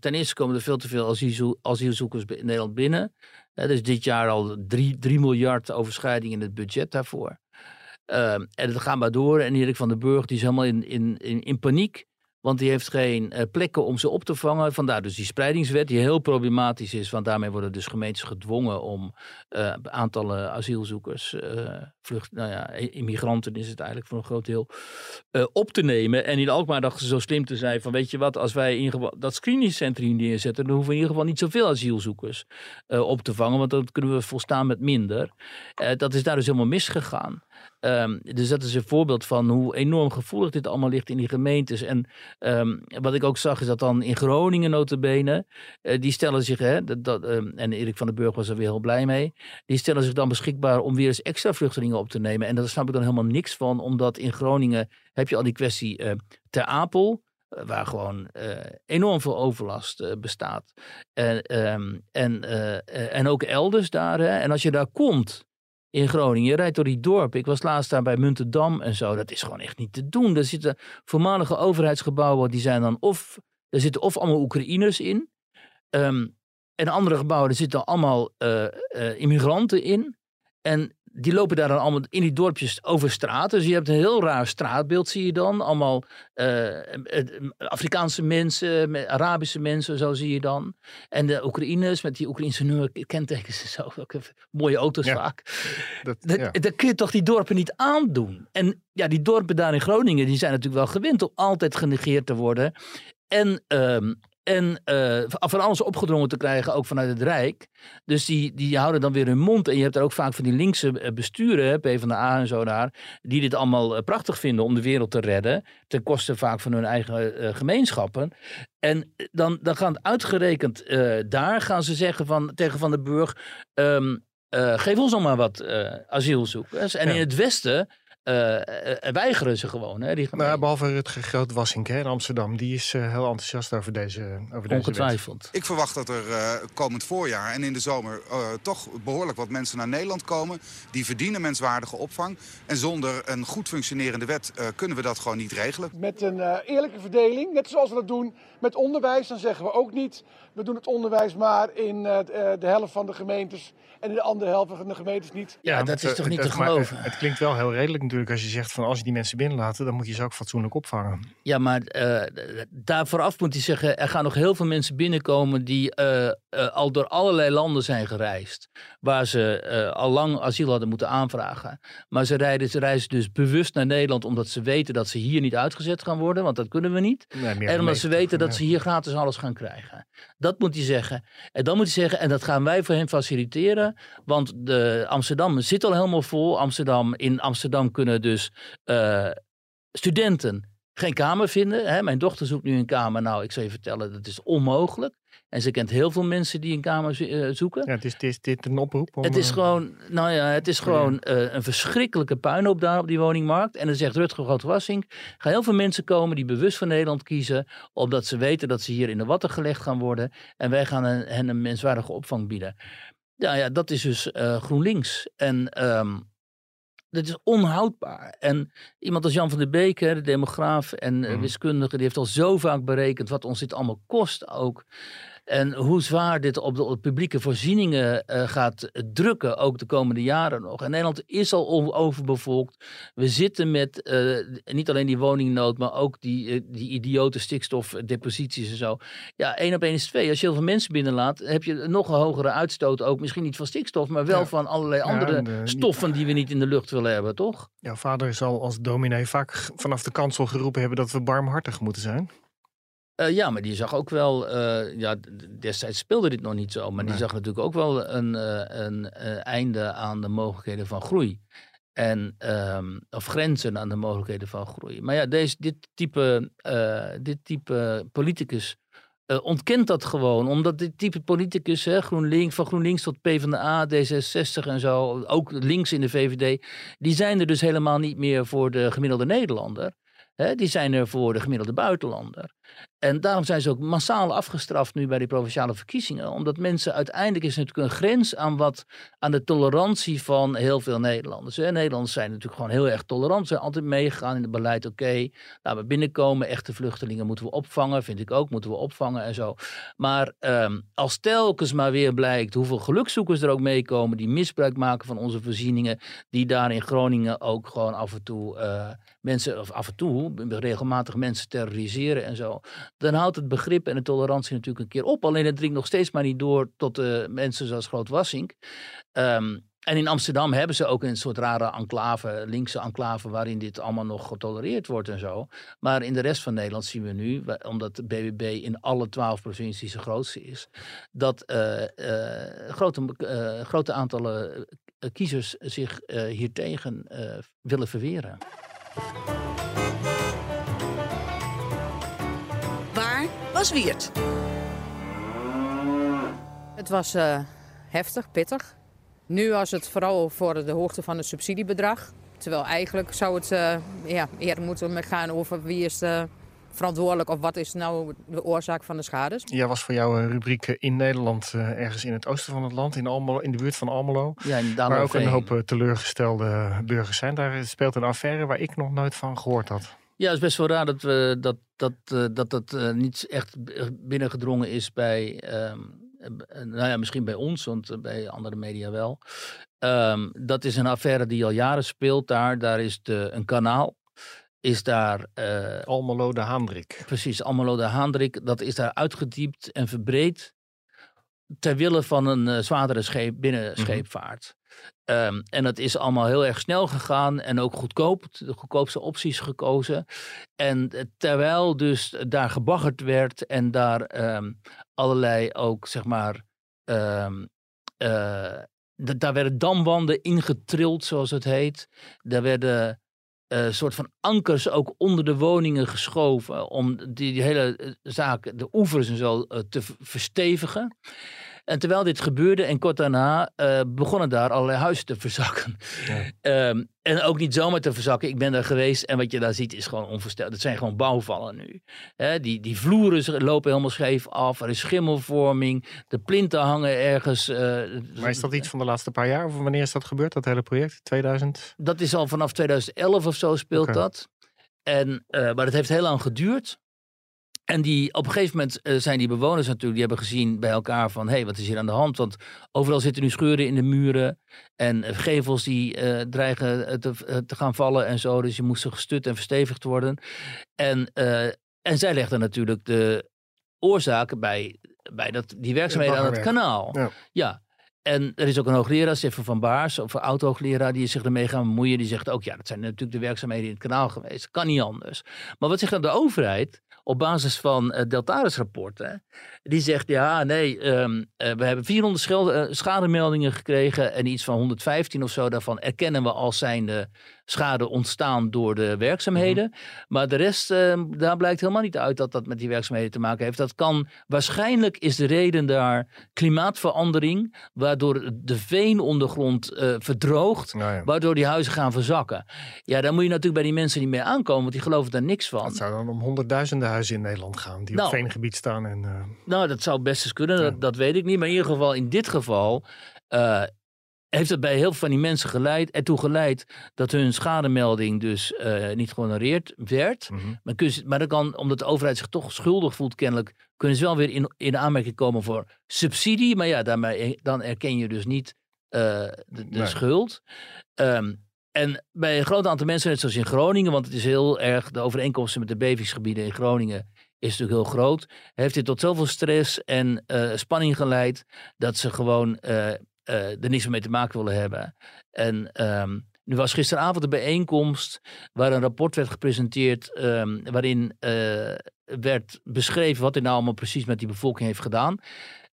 ten eerste komen er veel te veel asielzo- asielzoekers in Nederland binnen. Er is dit jaar al 3 miljard overschrijding in het budget daarvoor. Ehm, en het gaat maar door. En Erik van den Burg die is helemaal in, in, in, in paniek. Want die heeft geen eh, plekken om ze op te vangen. Vandaar dus die spreidingswet die heel problematisch is. Want daarmee worden dus gemeentes gedwongen om eh, aantallen asielzoekers, eh, nou ja, immigranten is het eigenlijk voor een groot deel, eh, op te nemen. En in Alkmaar dachten ze zo slim te zijn van weet je wat, als wij in dat screeningcentrum neerzetten, dan hoeven we in ieder geval niet zoveel asielzoekers eh, op te vangen, want dan kunnen we volstaan met minder. Eh, dat is daar dus helemaal misgegaan. Ehm, dus dat is een voorbeeld van hoe enorm gevoelig dit allemaal ligt in die gemeentes. En ehm, wat ik ook zag is dat dan in Groningen notabene, eh, die stellen zich, hè, dat, dat, ehm, en Erik van den Burg was er weer heel blij mee, die stellen zich dan beschikbaar om weer eens extra vluchtelingen op te nemen. En daar snap ik dan helemaal niks van, omdat in Groningen heb je al die kwestie eh, Ter Apel, eh, waar gewoon eh, enorm veel overlast bestaat. En, ehm, en, en ook elders daar. Hè. En als je daar komt in Groningen, je rijdt door die dorpen. Ik was laatst daar bij Muntendam en zo. Dat is gewoon echt niet te doen. Er zitten voormalige overheidsgebouwen, die zijn dan of... Er zitten of allemaal Oekraïners in. ehm, en andere gebouwen, er zitten allemaal immigranten in. En die lopen daar dan allemaal in die dorpjes over straat. Dus je hebt een heel raar straatbeeld, zie je dan. Allemaal eh, Afrikaanse mensen, Arabische mensen, zo zie je dan. En de Oekraïners met die Oekraïnse nummer- kentekens en zo. Mooie auto's Ja. vaak. dat, Dat, ja. dat kun je toch die dorpen niet aandoen. En ja, die dorpen daar in Groningen, die zijn natuurlijk wel gewend om altijd genegeerd te worden. En, ehm, en eh, van alles opgedrongen te krijgen, ook vanuit het Rijk. Dus die, die houden dan weer hun mond. En je hebt daar ook vaak van die linkse eh, besturen, PvdA en zo daar, die dit allemaal eh, prachtig vinden om de wereld te redden. Ten koste vaak van hun eigen gemeenschappen. En dan, dan gaan het uitgerekend daar, gaan ze zeggen van, tegen Van den Burg, ehm, eh, geef ons nog maar wat asielzoekers. En Ja. in het westen weigeren ze gewoon. Hè, die Nou, behalve Rutger Groot-Wassink hè, in Amsterdam. Die is eh, heel enthousiast over deze, over deze wet. Ongetwijfeld. Ik verwacht dat er eh, komend voorjaar en in de zomer eh, toch behoorlijk wat mensen naar Nederland komen. Die verdienen menswaardige opvang. En zonder een goed functionerende wet eh, kunnen we dat gewoon niet regelen. Met een eh, eerlijke verdeling, net zoals we dat doen met onderwijs, dan zeggen we ook niet... we doen het onderwijs maar in uh, de helft van de gemeentes en de andere helft van de gemeentes niet. Ja, dat is toch niet te geloven? Het, het, klinkt wel heel redelijk natuurlijk als je zegt van als je die mensen binnenlaat, dan moet je ze ook fatsoenlijk opvangen. Ja, maar uh, daar vooraf moet hij zeggen, er gaan nog heel veel mensen binnenkomen die uh, al door allerlei landen zijn gereisd. Waar ze al lang asiel hadden moeten aanvragen. Maar ze, rijden, ze reizen dus bewust naar Nederland omdat ze weten dat ze hier niet uitgezet gaan worden, want dat kunnen we niet. Nee, en omdat ze weten dat ze hier gratis alles gaan krijgen. Dat moet hij zeggen. En dan moet hij zeggen, en dat gaan wij voor hen faciliteren. Want de Amsterdam zit al helemaal vol. Amsterdam, in Amsterdam kunnen dus uh, studenten geen kamer vinden. Hè? Mijn dochter zoekt nu een kamer. Nou, ik zal je vertellen, dat is onmogelijk. En ze kent heel veel mensen die een kamer uh, zoeken. Ja, het is, het is dit een oproep? Om, het is gewoon, nou ja, het is gewoon uh, een verschrikkelijke puinhoop daar op die woningmarkt. En dan zegt Rutger Grootwassing, gaan heel veel mensen komen die bewust voor Nederland kiezen, omdat ze weten dat ze hier in de watten gelegd gaan worden. En wij gaan hen een menswaardige opvang bieden. Ja, ja dat is dus uh, GroenLinks. En um, dat is onhoudbaar. En iemand als Jan van der Beek, de demograaf en mm. wiskundige, die heeft al zo vaak berekend wat ons dit allemaal kost ook. En hoe zwaar dit op de, publieke voorzieningen uh, gaat drukken, ook de komende jaren nog. En Nederland is al overbevolkt. We zitten met uh, niet alleen die woningnood, maar ook die, uh, die idiote stikstofdeposities en zo. Ja, één op één is twee. Als je heel veel mensen binnenlaat, heb je nog een hogere uitstoot ook. Misschien niet van stikstof, maar wel ja. van allerlei andere stoffen die we niet in de lucht willen hebben, toch? Jouw vader zal als dominee vaak vanaf de kansel geroepen hebben dat we barmhartig moeten zijn. Uh, ja, maar die zag ook wel, uh, ja, destijds speelde dit nog niet zo, maar nee. die zag natuurlijk ook wel een, uh, een einde aan de mogelijkheden van groei. En, um, of grenzen aan de mogelijkheden van groei. Maar ja, deze, dit, type, dit type politicus ontkent dat gewoon. Omdat dit type politicus, hè, GroenLinks, van GroenLinks tot PvdA, D66 en zo, ook links in de VVD, die zijn er dus helemaal niet meer voor de gemiddelde Nederlander. Hè, die zijn er voor de gemiddelde buitenlander. En daarom zijn ze ook massaal afgestraft nu bij die provinciale verkiezingen. Omdat mensen uiteindelijk is natuurlijk een grens aan wat aan de tolerantie van heel veel Nederlanders. Hè. Nederlanders zijn natuurlijk gewoon heel erg tolerant. Ze zijn altijd meegegaan in het beleid. Oké, laten we binnenkomen. Echte vluchtelingen moeten we opvangen. Vind ik ook, moeten we opvangen en zo. Maar um, als telkens maar weer blijkt hoeveel gelukzoekers er ook meekomen. Die misbruik maken van onze voorzieningen. Die daar in Groningen ook gewoon af en toe uh, mensen, of af en toe regelmatig mensen terroriseren en zo dan houdt het begrip en de tolerantie natuurlijk een keer op. Alleen het dringt nog steeds maar niet door tot uh, mensen zoals Groot Wassink. Um, en in Amsterdam hebben ze ook een soort rare enclave, linkse enclave, waarin dit allemaal nog getolereerd wordt en zo. Maar in de rest van Nederland zien we nu, omdat de BBB in alle twaalf provincies de grootste is, dat uh, uh, grote, grote aantallen kiezers zich hiertegen willen verweren. Was Wiert. Het was uh, heftig, pittig. Nu was het vooral voor de hoogte van het subsidiebedrag. Terwijl eigenlijk zou het uh, ja, eerder moeten gaan over wie is de verantwoordelijk of wat is nou de oorzaak van de schades. Ja, was voor jou een rubriek in Nederland, uh, ergens in het oosten van het land, in, Almelo, in de buurt van Almelo. Ja, in waar ook een hoop teleurgestelde burgers zijn. Daar speelt een affaire waar ik nog nooit van gehoord had. Ja, het is best wel raar dat we, dat, dat, uh, dat, dat uh, niet echt binnengedrongen is bij, um, nou ja, misschien bij ons, want bij andere media wel. Um, dat is een affaire die al jaren speelt daar. Daar is de, een kanaal. Is daar. Uh, Almelo de Haandrik. Precies, Almelo de Haandrik. Dat is daar uitgediept en verbreed. Ter wille van een zwaardere scheep, binnenscheepvaart. Um, en dat is allemaal heel erg snel gegaan en ook goedkoop, de goedkoopste opties gekozen. En terwijl dus daar gebaggerd werd en daar um, allerlei ook, zeg maar, um, uh, daar werden damwanden ingetrild, zoals het heet. Daar werden uh, soort van ankers ook onder de woningen geschoven om die, hele eh, zaak, de oevers en zo, te verstevigen. En terwijl dit gebeurde en kort daarna uh, begonnen daar allerlei huizen te verzakken. Ja. Um, en ook niet zomaar te verzakken. Ik ben daar geweest en wat je daar ziet is gewoon onvoorstelbaar. Het zijn gewoon bouwvallen nu. He, die, die vloeren lopen helemaal scheef af. Er is schimmelvorming. De plinten hangen ergens. Uh, maar is dat iets van de laatste paar jaar? Of wanneer is dat gebeurd, dat hele project? 2000? Dat is al vanaf 2011 of zo speelt okay. dat. En, uh, maar het heeft heel lang geduurd. En die, op een gegeven moment eh, zijn die bewoners natuurlijk, die hebben gezien bij elkaar van, hé, hey, wat is hier aan de hand? Want overal zitten nu scheuren in de muren en eh, gevels die eh, dreigen te, te gaan vallen en zo. Dus je moest gestut en verstevigd worden. En, en zij legden natuurlijk de oorzaken bij, bij dat, die werkzaamheden aan het kanaal. Ja. Ja. En er is ook een hoogleraar, Stefan van Baars, of een oud-hoogleraar, die zich ermee gaan bemoeien. Die zegt ook, ja, dat zijn natuurlijk de werkzaamheden in het kanaal geweest. Kan niet anders. Maar wat zegt dan de overheid op basis van uh, Deltaris-rapporten? Die zegt, ja, nee, ehm, eh, we hebben 400 schelde- eh, schademeldingen gekregen en iets van 115 of zo daarvan erkennen we als zijnde schade ontstaan door de werkzaamheden. Maar de rest, ehm, daar blijkt helemaal niet uit dat dat met die werkzaamheden te maken heeft. Dat kan, waarschijnlijk is de reden daar klimaatverandering, waardoor de veenondergrond eh, verdroogt, Nou ja. waardoor die huizen gaan verzakken. Ja, daar moet je natuurlijk bij die mensen niet mee aankomen, want die geloven daar niks van. Het zou dan om honderdduizenden huizen in Nederland gaan die Nou. op veengebied staan. En, eh, Nou, dat zou best eens kunnen, dat, dat weet ik niet. Maar in ieder geval, in dit geval, eh, heeft het bij heel veel van die mensen geleid, ertoe geleid dat hun schademelding dus eh, niet gehonoreerd werd. mhm. Maar, kun je, maar dan kan, omdat de overheid zich toch schuldig voelt kennelijk, kunnen ze wel weer in, in aanmerking komen voor subsidie. Maar ja, daarmee, dan erken je dus niet eh, de, de Nee. schuld. Ehm, en bij een groot aantal mensen, net zoals in Groningen, want het is heel erg, de overeenkomsten met de bevingsgebieden in Groningen is natuurlijk heel groot. Heeft dit tot zoveel stress en eh, spanning geleid dat ze gewoon er niks meer mee te maken willen hebben. En nu was gisteravond een bijeenkomst waar een rapport werd gepresenteerd ehm, waarin eh, werd beschreven wat hij nou allemaal precies met die bevolking heeft gedaan.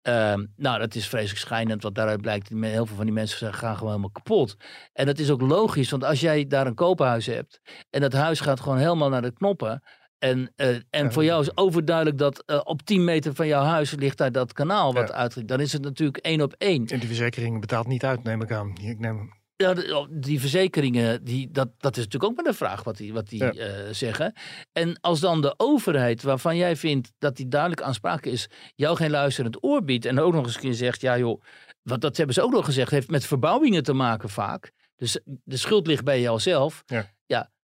Ehm, nou, dat is vreselijk schijnend, want daaruit blijkt heel veel van die mensen zijn- gaan gewoon helemaal kapot. En dat is ook logisch, want als jij daar een koophuis hebt en dat huis gaat gewoon helemaal naar de knoppen. En, eh, en voor jou is overduidelijk dat eh, op 10 meter van jouw huis ligt daar dat kanaal wat Ja. uit. Dan is het natuurlijk één op één. en die verzekering betaalt niet uit, neem ik aan. Ik neem, Ja, oh, die verzekeringen, die, dat, dat is natuurlijk ook maar de vraag wat die, wat die Ja. eh, zeggen. En als dan de overheid, waarvan jij vindt dat die duidelijk aansprakelijk is, jou geen luisterend oor biedt en ook nog eens een keer zegt, ja joh, wat dat hebben ze ook nog gezegd, heeft met verbouwingen te maken vaak. Dus de schuld ligt bij jouzelf. Ja.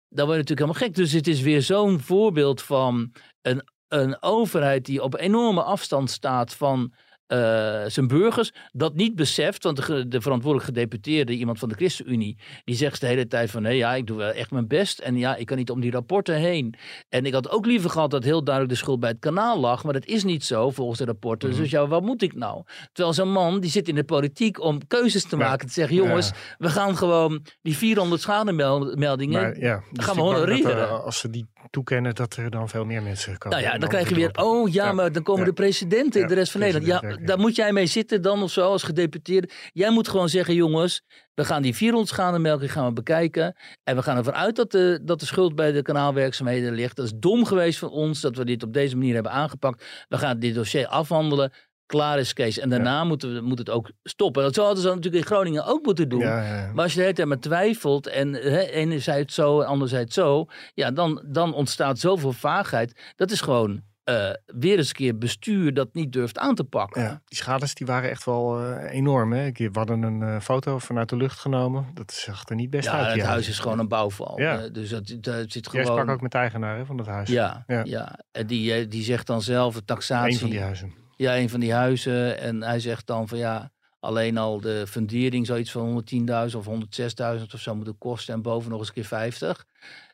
Dan word je natuurlijk helemaal gek. Dus het is weer zo'n voorbeeld van een, een overheid die op enorme afstand staat van eh, zijn burgers. Dat niet beseft, want de, de verantwoordelijk gedeputeerde, iemand van de ChristenUnie, die zegt de hele tijd van nee, ja, ik doe wel echt mijn best. En ja, ik kan niet om die rapporten heen. En ik had ook liever gehad dat heel duidelijk de schuld bij het kanaal lag. Maar dat is niet zo volgens de rapporten. Dus ja, wat moet ik nou? Terwijl zo'n man, die zit in de politiek om keuzes te maken. Te zeggen, jongens, we gaan gewoon die 400 schademeldingen. maar ja, dus gaan we dat, honoreren. eh, als ze die toekennen, dat er dan veel meer mensen komen. Nou ja, dan krijg je weer oh ja, Ja. maar dan komen Ja. de presidenten in de rest van Nederland. Ja, daar moet jij mee zitten dan of zo als gedeputeerde. Jij moet gewoon zeggen, jongens, we gaan die 400 schademeldingen gaan we bekijken. En we gaan ervan uit dat de, dat de schuld bij de kanaalwerkzaamheden ligt. Dat is dom geweest van ons dat we dit op deze manier hebben aangepakt. We gaan dit dossier afhandelen. Klaar is Kees. En daarna moeten we, moet het ook stoppen. Dat zo hadden ze natuurlijk in Groningen ook moeten doen. Ja, ja, ja. Maar als je de hele tijd maar twijfelt en hè, enerzijds zo en anderzijds zo, ja, dan, dan ontstaat zoveel vaagheid. Dat is gewoon eh, weer eens een keer bestuur dat niet durft aan te pakken. Ja, die schades die waren echt wel eh, enorm. Hè? Ik- We hadden een eh, foto vanuit de lucht genomen. Dat zag er niet best uit. Ja, die het huis is gewoon een bouwval. Ja. Dus dat, dat zit Jij sprak gewoon. ook met de eigenaar hè, van dat huis. Ja, Ja. ja. En die, die zegt dan zelf de taxatie. Eén van die huizen. Ja, een van die huizen. En hij zegt dan van ja, alleen al de fundering zoiets van 110.000 of 106.000 of zo moeten kosten. En boven nog eens een keer 50.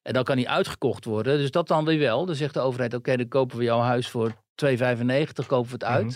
En dan kan die uitgekocht worden. Dus dat dan weer wel. Dan zegt de overheid, oké, dan kopen we jouw huis voor 2,95, kopen we het uit. Mhm.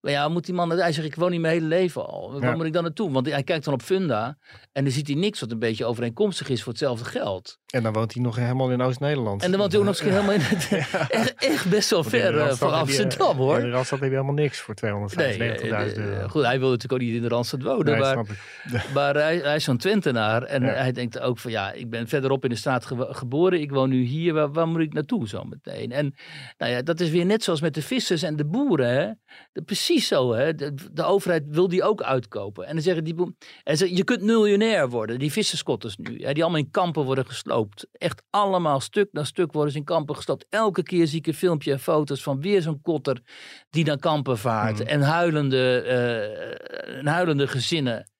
Maar ja, moet die man, hij zegt, ik woon niet mijn hele leven al. Waar Ja. moet ik dan naartoe? Want hij kijkt dan op Funda en dan ziet hij niks wat een beetje overeenkomstig is voor hetzelfde geld. En dan woont hij nog helemaal in Oost-Nederland. En dan woont hij ook nog eens helemaal in het, [LAUGHS] echt, echt best wel Want ver eh, van je- Amsterdam hoor. In de Randstad heb je helemaal niks voor 295.000 Nee, eh, euro. eh, goed, hij wil natuurlijk ook niet in de Randstad wonen. Nee, maar [LAUGHS] maar hij, hij is zo'n Twentenaar. En Ja. hij denkt ook van ja, ik ben verderop in de straat ge- geboren. Ik woon nu hier. Waar, waar moet ik naartoe zo meteen? En nou ja, dat is weer net zoals met de vissers en de boeren. Hè? De- precies zo. Hè? De, de overheid wil die ook uitkopen. En dan zeggen die boeren, je kunt miljonair worden. Die visserskotters nu. Hè? Die allemaal in kampen worden gesloopt. Echt allemaal stuk na stuk worden ze in kampen gesloopt. Elke keer zie ik een filmpje en foto's van weer zo'n kotter die naar kampen vaart. Mhm. En huilende, en huilende gezinnen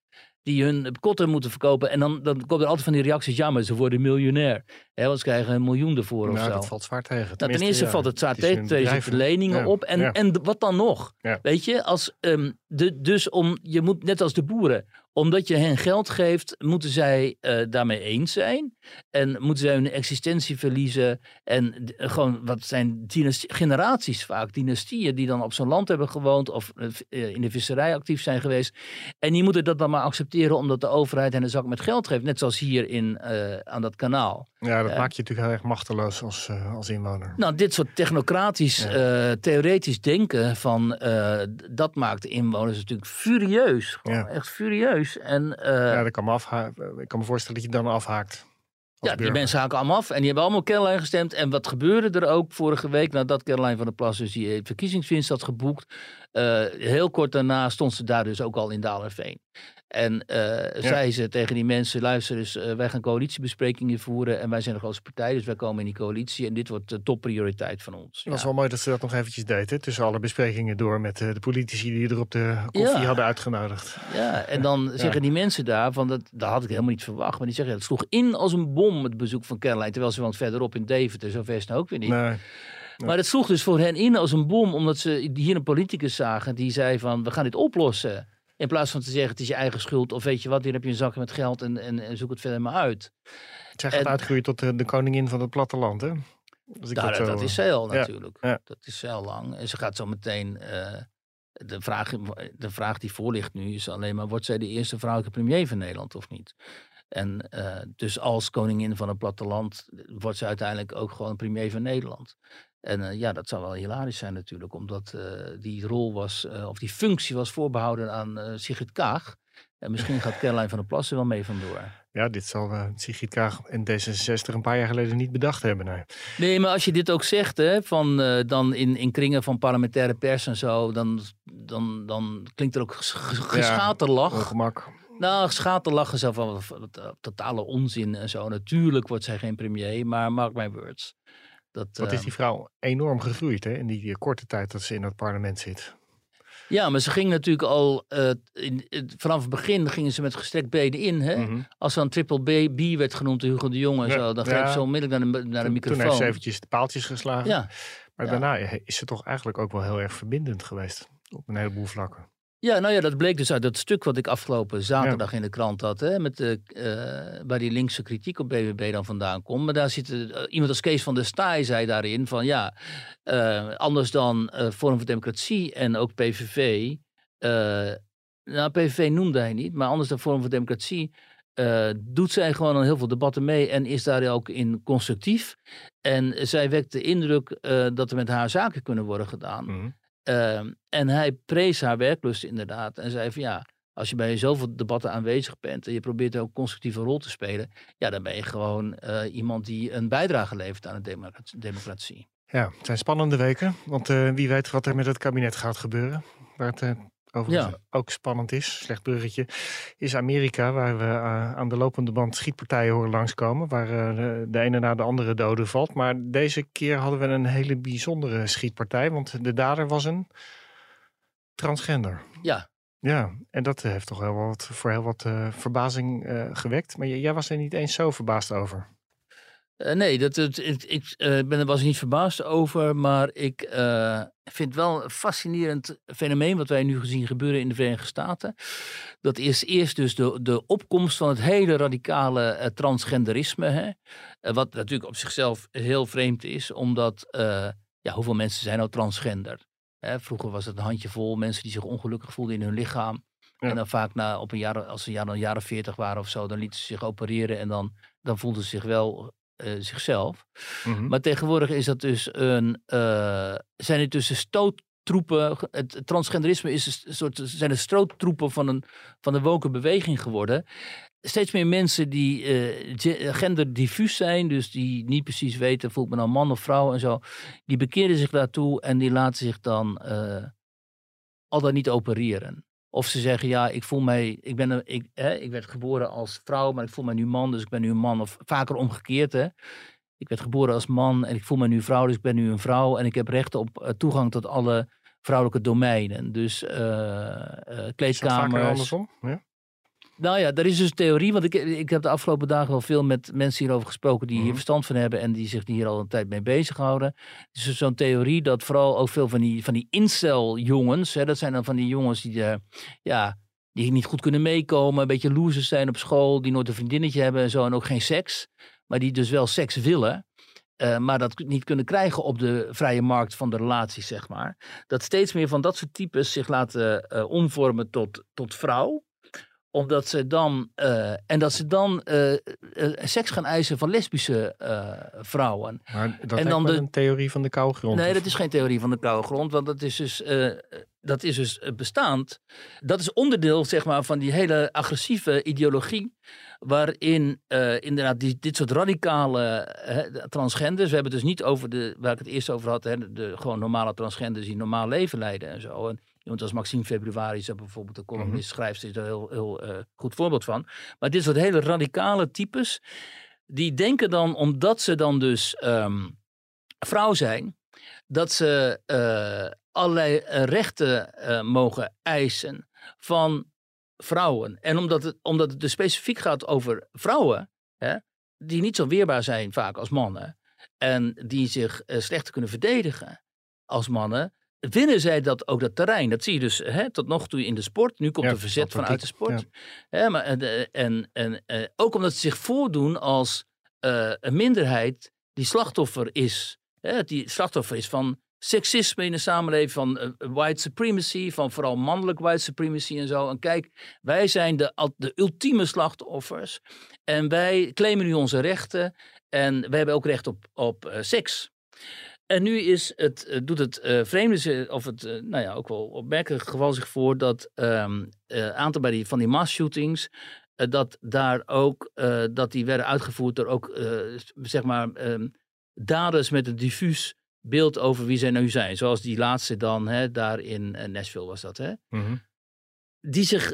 die hun kotten moeten verkopen. En dan, dan komen er altijd van die reacties, ja, maar ze worden miljonair. Hè, want ze krijgen een miljoen ervoor of Nou, zo. dat valt zwaar tegen. Nou, ten eerste ja, valt het zwaar tegen, zitten leningen ja, op. En, ja. en wat dan nog? Weet je, als, ehm, de, dus om, je moet net als de boeren, omdat je hen geld geeft, moeten zij eh, daarmee eens zijn. En moeten zij hun existentie verliezen. En d- gewoon, wat zijn dynastie, generaties vaak, dynastieën die dan op zo'n land hebben gewoond of eh, eh, in de visserij actief zijn geweest. En die moeten dat dan maar accepteren omdat de overheid hen een zak met geld geeft. Net zoals hier in, eh, aan dat kanaal. Ja, dat maakt je natuurlijk heel erg machteloos als, eh, als inwoner. Nou, dit soort technocratisch, Ja. eh, theoretisch denken van eh, dat maakt de inwoners natuurlijk furieus. Gewoon Ja. echt furieus. En eh, ja, dat kan me afha- ik kan me voorstellen dat je dan afhaakt. ja, die mensen haken allemaal af en die hebben allemaal Caroline gestemd. En wat gebeurde er ook vorige week nadat Caroline van der Plas dus die verkiezingswinst had geboekt? Eh, heel kort daarna stond ze daar dus ook al in Dalerveen. En eh, zei ze tegen die mensen, luister eens, eh, wij gaan coalitiebesprekingen voeren en wij zijn de grootste partij, dus wij komen in die coalitie en dit wordt de topprioriteit van ons. Het was Ja. wel mooi dat ze dat nog eventjes deed. Hè? Tussen alle besprekingen door met de politici die er op de koffie Ja. hadden uitgenodigd. Ja, en dan [LAUGHS] zeggen die mensen daar, van dat, dat had ik helemaal niet verwacht. Maar die zeggen, het sloeg in als een bom, het bezoek van Caroline. Terwijl ze woont verderop in Deventer, zo ver is het nou ook weer niet. Nee. Maar het sloeg dus voor hen in als een bom, omdat ze hier een politicus zagen die zei van, we gaan dit oplossen. In plaats van te zeggen, het is je eigen schuld, of weet je wat, hier heb je een zak met geld en, en, en zoek het verder maar uit. Zij gaat En- uitgroeien tot de, de koningin van het platteland, hè? Als ik Daar, zo, dat is zij al natuurlijk. ja. Dat is zij al lang. En ze gaat zo meteen. eh, de, vraag, de vraag die voor ligt nu is alleen maar: wordt zij de eerste vrouwelijke premier van Nederland of niet? En eh, dus als koningin van het platteland wordt ze uiteindelijk ook gewoon premier van Nederland. En eh, ja, dat zou wel hilarisch zijn natuurlijk, omdat eh, die rol was, eh, of die functie was voorbehouden aan Sigrid Kaag. En misschien gaat [LAUGHS] Caroline van der Plassen wel mee vandoor. Ja, dit zal Sigrid Kaag en D66 een paar jaar geleden niet bedacht hebben. Nee. Nee, maar als je dit ook zegt, hè, van, dan in, in kringen van parlementaire pers en zo, dan, dan, dan klinkt er ook ges- ges- geschaterlach. Ongemak. nou, schaterlachen zo van totale onzin en zo. Natuurlijk wordt zij geen premier, maar mark my words. Dat, Wat is eh, die vrouw enorm gegroeid hè, in die eh, korte tijd dat ze in het parlement zit. Ja, maar ze ging natuurlijk al, eh, in, in- vanaf het begin gingen ze met gestrekt benen in. Hè? Mhm. Als dan triple B, B werd genoemd, Hugo de Jong en Ja, zo, dan ja. greep ze onmiddellijk naar de, naar de Toen- Toen microfoon. heeft ze eventjes de paaltjes geslagen. Ja. Maar daarna is ze toch eigenlijk ook wel heel erg verbindend geweest. Op een heleboel vlakken. Ja, nou ja, dat bleek dus uit dat stuk wat ik afgelopen zaterdag in de krant had. Hè, met de, eh, waar die linkse kritiek op BBB dan vandaan komt. Maar daar zit eh, iemand als Kees van der Staaij zei daarin van ja, eh, anders dan eh Forum voor Democratie en ook PVV. eh, nou, PVV noemde hij niet, maar anders dan Forum voor Democratie. eh, doet zij gewoon aan heel veel debatten mee en is daar ook in constructief. En zij wekt de indruk eh, dat er met haar zaken kunnen worden gedaan. Mhm. Ehm, en hij prees haar werklust inderdaad. En zei van ja, als je bij zoveel debatten aanwezig bent en je probeert ook een constructieve rol te spelen, ja, dan ben je gewoon eh, iemand die een bijdrage levert aan de democra- democratie. Ja, het zijn spannende weken. Want eh, wie weet wat er met het kabinet gaat gebeuren. Waar het eh, overigens Ja. ook spannend is, slecht bruggetje, is Amerika. Waar we eh, aan de lopende band schietpartijen horen langskomen. Waar eh, de, de ene na de andere doden valt. Maar deze keer hadden we een hele bijzondere schietpartij. Want de dader was een transgender. Ja, Ja, en dat heeft toch heel wat, voor heel wat eh, verbazing eh, gewekt. Maar jij was er niet eens zo verbaasd over. Eh, nee, dat, het, ik, ik eh, ben er was niet verbaasd over, maar ik eh, vind wel een fascinerend fenomeen wat wij nu gezien gebeuren in de Verenigde Staten. Dat is eerst dus de, de opkomst van het hele radicale transgenderisme, hè? Wat natuurlijk op zichzelf heel vreemd is, omdat ja, hoeveel mensen zijn nou transgender? Hè, vroeger was het een handjevol mensen die zich ongelukkig voelden in hun lichaam. Ja. En dan vaak na, op een jaar, als ze een jaar of veertig waren of zo, dan lieten ze zich opereren en dan, dan voelden ze zich wel eh, zichzelf. Mhm. Maar tegenwoordig is dat dus een, eh, zijn het dus de stoottroepen. Het transgenderisme is een soort, zijn de stoottroepen van een, van de woke beweging geworden. Steeds meer mensen die eh, ge- genderdiffuus zijn, dus die niet precies weten, voelt me nou man of vrouw en zo, die bekeren zich daartoe en die laten zich dan eh, al dan niet opereren. Of ze zeggen, ja, ik voel mij, ik, ben ik, hè, ik werd geboren als vrouw, maar ik voel mij nu man, dus ik ben nu een man. Of vaker omgekeerd, hè. Ik werd geboren als man en ik voel me nu vrouw, dus ik ben nu een vrouw. En ik heb recht op eh, toegang tot alle vrouwelijke domeinen. Dus eh Is dat vaker kleedkamers. andersom? Ja? Nou ja, er is dus theorie, want ik, ik heb de afgelopen dagen wel veel met mensen hierover gesproken die hier Mhm. verstand van hebben en die zich hier al een tijd mee bezighouden. Dus er is zo'n theorie dat vooral ook veel van die, van die incel-jongens, hè, dat zijn dan van die jongens die, eh, ja, die niet goed kunnen meekomen, een beetje losers zijn op school, die nooit een vriendinnetje hebben en zo en ook geen seks, maar die dus wel seks willen. eh, maar dat niet kunnen krijgen op de vrije markt van de relaties, zeg maar. Dat steeds meer van dat soort types zich laten eh, omvormen tot, tot vrouw omdat ze dan, eh, en dat ze dan eh, eh, seks gaan eisen van lesbische vrouwen. Maar dat En dan de- een theorie van de koude grond. Nee, Of- dat is geen theorie van de koude grond, want dat is dus, dat is dus bestaand. Dat is onderdeel zeg maar, van die hele agressieve ideologie. Waarin inderdaad die, dit soort radicale transgenders. We hebben het dus niet over de, waar ik het eerst over had. Hè, de gewoon normale transgenders die normaal leven leiden en zo. En iemand als Maxime Februari is bijvoorbeeld de columnist, schrijfster, is daar een heel, heel eh, goed voorbeeld van. Maar dit soort hele radicale types. Die denken dan, omdat ze dan dus ehm, vrouw zijn, dat ze eh, allerlei eh, rechten mogen eisen van vrouwen. En omdat het, omdat het dus specifiek gaat over vrouwen, hè, die niet zo weerbaar zijn vaak als mannen, en die zich eh, slechter kunnen verdedigen als mannen, winnen zij dat ook dat terrein. Dat zie je dus hè, tot nog toe in de sport. Nu komt Ja, er verzet vanuit de sport. Hè, maar, en, en, en, eh, ook omdat ze zich voordoen als eh, een minderheid die slachtoffer is. Hè, die slachtoffer is van seksisme in de samenleving, van eh, white supremacy, van vooral mannelijk white supremacy en zo. En kijk, wij zijn de, de ultieme slachtoffers en wij claimen nu onze rechten en wij hebben ook recht op, op eh, seks. En nu is het, eh, doet het eh, vreemde, of het eh, nou ja, ook wel opmerkelijk geval zich voor dat eh, aantal bij die, van die mass-shootings, dat daar ook, dat die werden uitgevoerd door ook, zeg maar, ehm, daders met een diffuus beeld over wie zij nu zijn. Zoals die laatste dan, hè, daar in Nashville was dat, hè? Mhm. die zich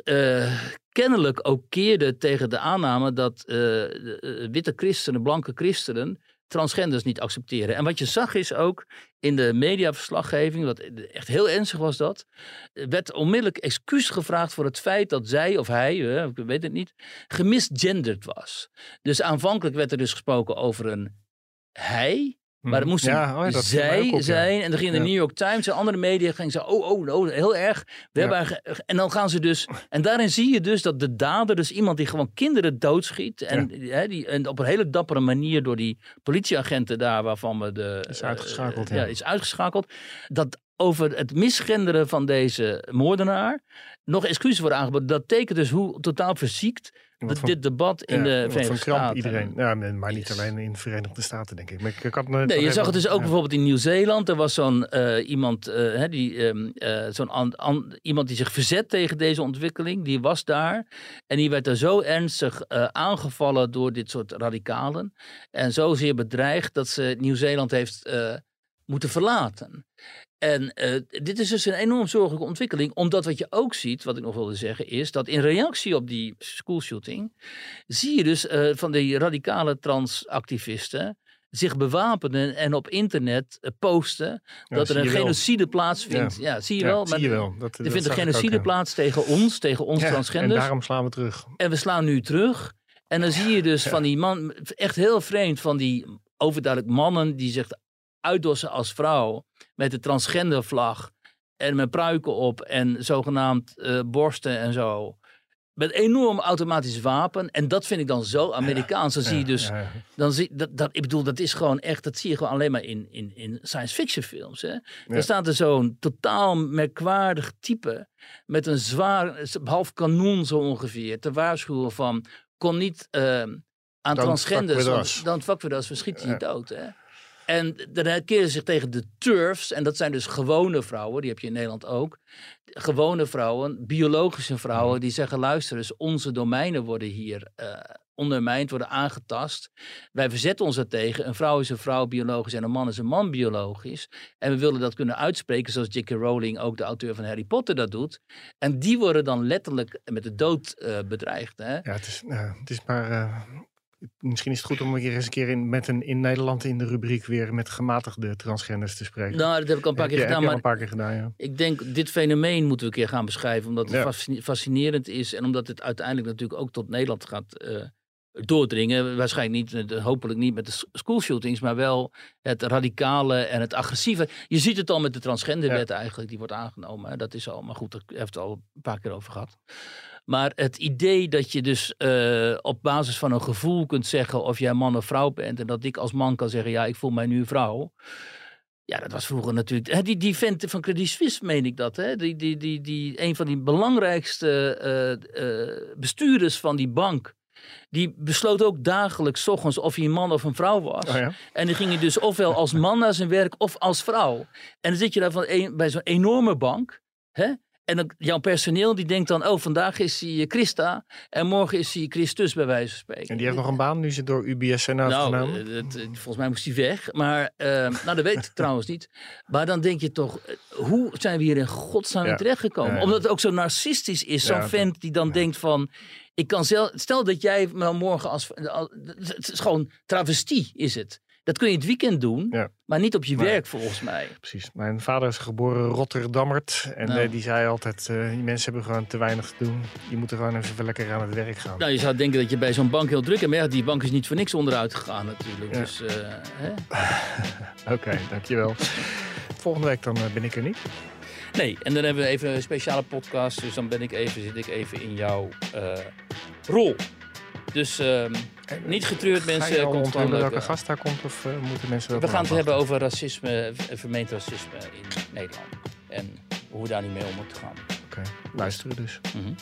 kennelijk ook keerde tegen de aanname dat de, witte christenen, blanke christenen, transgenders niet accepteren. En wat je zag is ook in de mediaverslaggeving, wat echt heel ernstig was dat, werd onmiddellijk excuus gevraagd voor het feit dat zij of hij, eh, ik weet het niet, gemisgenderd was. Dus aanvankelijk werd er dus gesproken over een hij, maar het moest Mhm. Ja, een oh ja, dat zij ook op, ja. zijn. En dan ging de. New York Times en andere media gingen ze, oh, oh, oh, heel erg. We hebben en dan gaan ze dus, en daarin zie je dus dat de dader, dus iemand die gewoon kinderen doodschiet. En, hè, die, en op een hele dappere manier door die politieagenten daar, waarvan we de. Is uitgeschakeld, eh, ja. is uitgeschakeld. Dat over het misgenderen van deze moordenaar nog excuses worden aangeboden. Dat tekent dus hoe totaal verziekt dat voor- dit debat in Ja, de Verenigde Staten. iedereen. Ja, maar niet Yes. alleen in de Verenigde Staten, denk ik. Maar ik, had Nee, je zag het dus ook ja. bijvoorbeeld in Nieuw-Zeeland. Er was zo'n eh, iemand, hè, die, ehm, eh, zo'n an- an- iemand die zich verzet tegen deze ontwikkeling. Die was daar. En die werd er zo ernstig aangevallen door dit soort radicalen. En zozeer bedreigd dat ze Nieuw-Zeeland heeft moeten verlaten. En eh, dit is dus een enorm zorgelijke ontwikkeling. Omdat wat je ook ziet, wat ik nog wilde zeggen, is dat in reactie op die schoolshooting. zie je dus eh, van die radicale transactivisten zich bewapenen en op internet eh, posten Ja, dat er een wel. genocide plaatsvindt. Ja, zie je Ja, wel. zie je wel. Dat- er dat vindt een ook, genocide plaats tegen ons, tegen ons Ja, transgenders. En daarom slaan we terug. En we slaan nu terug. En dan zie je dus van die man, echt heel vreemd, van die overduidelijk mannen die zich uitdossen als vrouw met de transgendervlag en met pruiken op en zogenaamd eh, borsten en zo. Met enorm automatisch wapen. En dat vind ik dan zo Amerikaans. Dan zie je dus, dan zie, dat, dat, ik bedoel, dat is gewoon echt, dat zie je gewoon alleen maar in, in, in science fiction films. Hè? Er staat er zo'n totaal merkwaardig type met een zwaar, half kanon zo ongeveer, te waarschuwen van, kom niet eh, aan Don't transgenders, fuck want dan fuck with us, we schieten je dood. Hè? En dan keren ze zich tegen de turfs, en dat zijn dus gewone vrouwen, die heb je in Nederland ook. Gewone vrouwen, biologische vrouwen, die zeggen: luister eens, onze domeinen worden hier eh ondermijnd, worden aangetast. Wij verzetten ons er tegen. Een vrouw is een vrouw biologisch en een man is een man biologisch. En we willen dat kunnen uitspreken, zoals J.K. Rowling, ook de auteur van Harry Potter, dat doet. En die worden dan letterlijk met de dood eh, bedreigd. Hè? Ja, het is, nou, het is maar. eh, misschien is het goed om een keer eens een keer in, met een, in Nederland in de rubriek weer met gematigde transgenders te spreken. Nou, dat heb ik al een paar keer gedaan. Maar een paar keer gedaan, ja. ik denk, dit fenomeen moeten we een keer gaan beschrijven. Omdat het Ja. fascinerend is. En omdat het uiteindelijk natuurlijk ook tot Nederland gaat eh, doordringen. Waarschijnlijk niet, eh, hopelijk niet met de schoolshootings. Maar wel het radicale en het agressieve. Je ziet het al met de transgenderwet eigenlijk. Die wordt aangenomen. Dat is al, maar goed, daar heeft het al een paar keer over gehad. Maar het idee dat je dus eh, op basis van een gevoel kunt zeggen of jij man of vrouw bent. En dat ik als man kan zeggen, ja, ik voel mij nu vrouw. Ja, dat was vroeger natuurlijk. Hè, die, die vent van Credit Suisse, meen ik dat. Hè? Die, die, die, die, een van die belangrijkste eh, eh, bestuurders van die bank. Die besloot ook dagelijks, ochtends, of hij een man of een vrouw was. Oh ja? En dan ging hij dus ofwel als man naar zijn werk of als vrouw. En dan zit je daar van een, bij zo'n enorme bank. Hè? En dan, jouw personeel die denkt dan, oh, vandaag is hij eh, Christa. En morgen is hij Christus, bij wijze van spreken. En die heeft nog een baan nu ze door UBS zijn Nou, eh, het, eh, volgens mij moest hij weg. Maar, nou, dat weet ik [LAUGHS] trouwens niet. Maar dan denk je toch, hoe zijn we hier in godsnaam Ja. Ja, ja. Omdat het ook zo narcistisch is. Zo'n vent die dan denkt van, ik kan zelf... Stel dat jij me morgen als... al- Het is gewoon travestie, is het. Dat kun je het weekend doen, Ja. maar niet op je werk volgens mij. Precies. Mijn vader is geboren Rotterdammert. En Nou. eh, die zei altijd, eh, die mensen hebben gewoon te weinig te doen. Je moet er gewoon even lekker aan het werk gaan. Nou, je zou denken dat je bij zo'n bank heel druk hebt. Maar ja, die bank is niet voor niks onderuit gegaan natuurlijk. Ja. Dus, hè? [LAUGHS] Oké, dankjewel. Volgende week dan ben ik er niet. Nee, en dan hebben we even een speciale podcast. Dus dan ben ik even, zit ik even in jouw rol. Dus ehm, niet getreurd, Ga je mensen. komt welke eh, gast daar komt? Of eh, moeten mensen We gaan het hebben over racisme, v- vermeend racisme in Nederland. En hoe we daar niet mee om moeten gaan. Oké, luisteren dus. Mhm.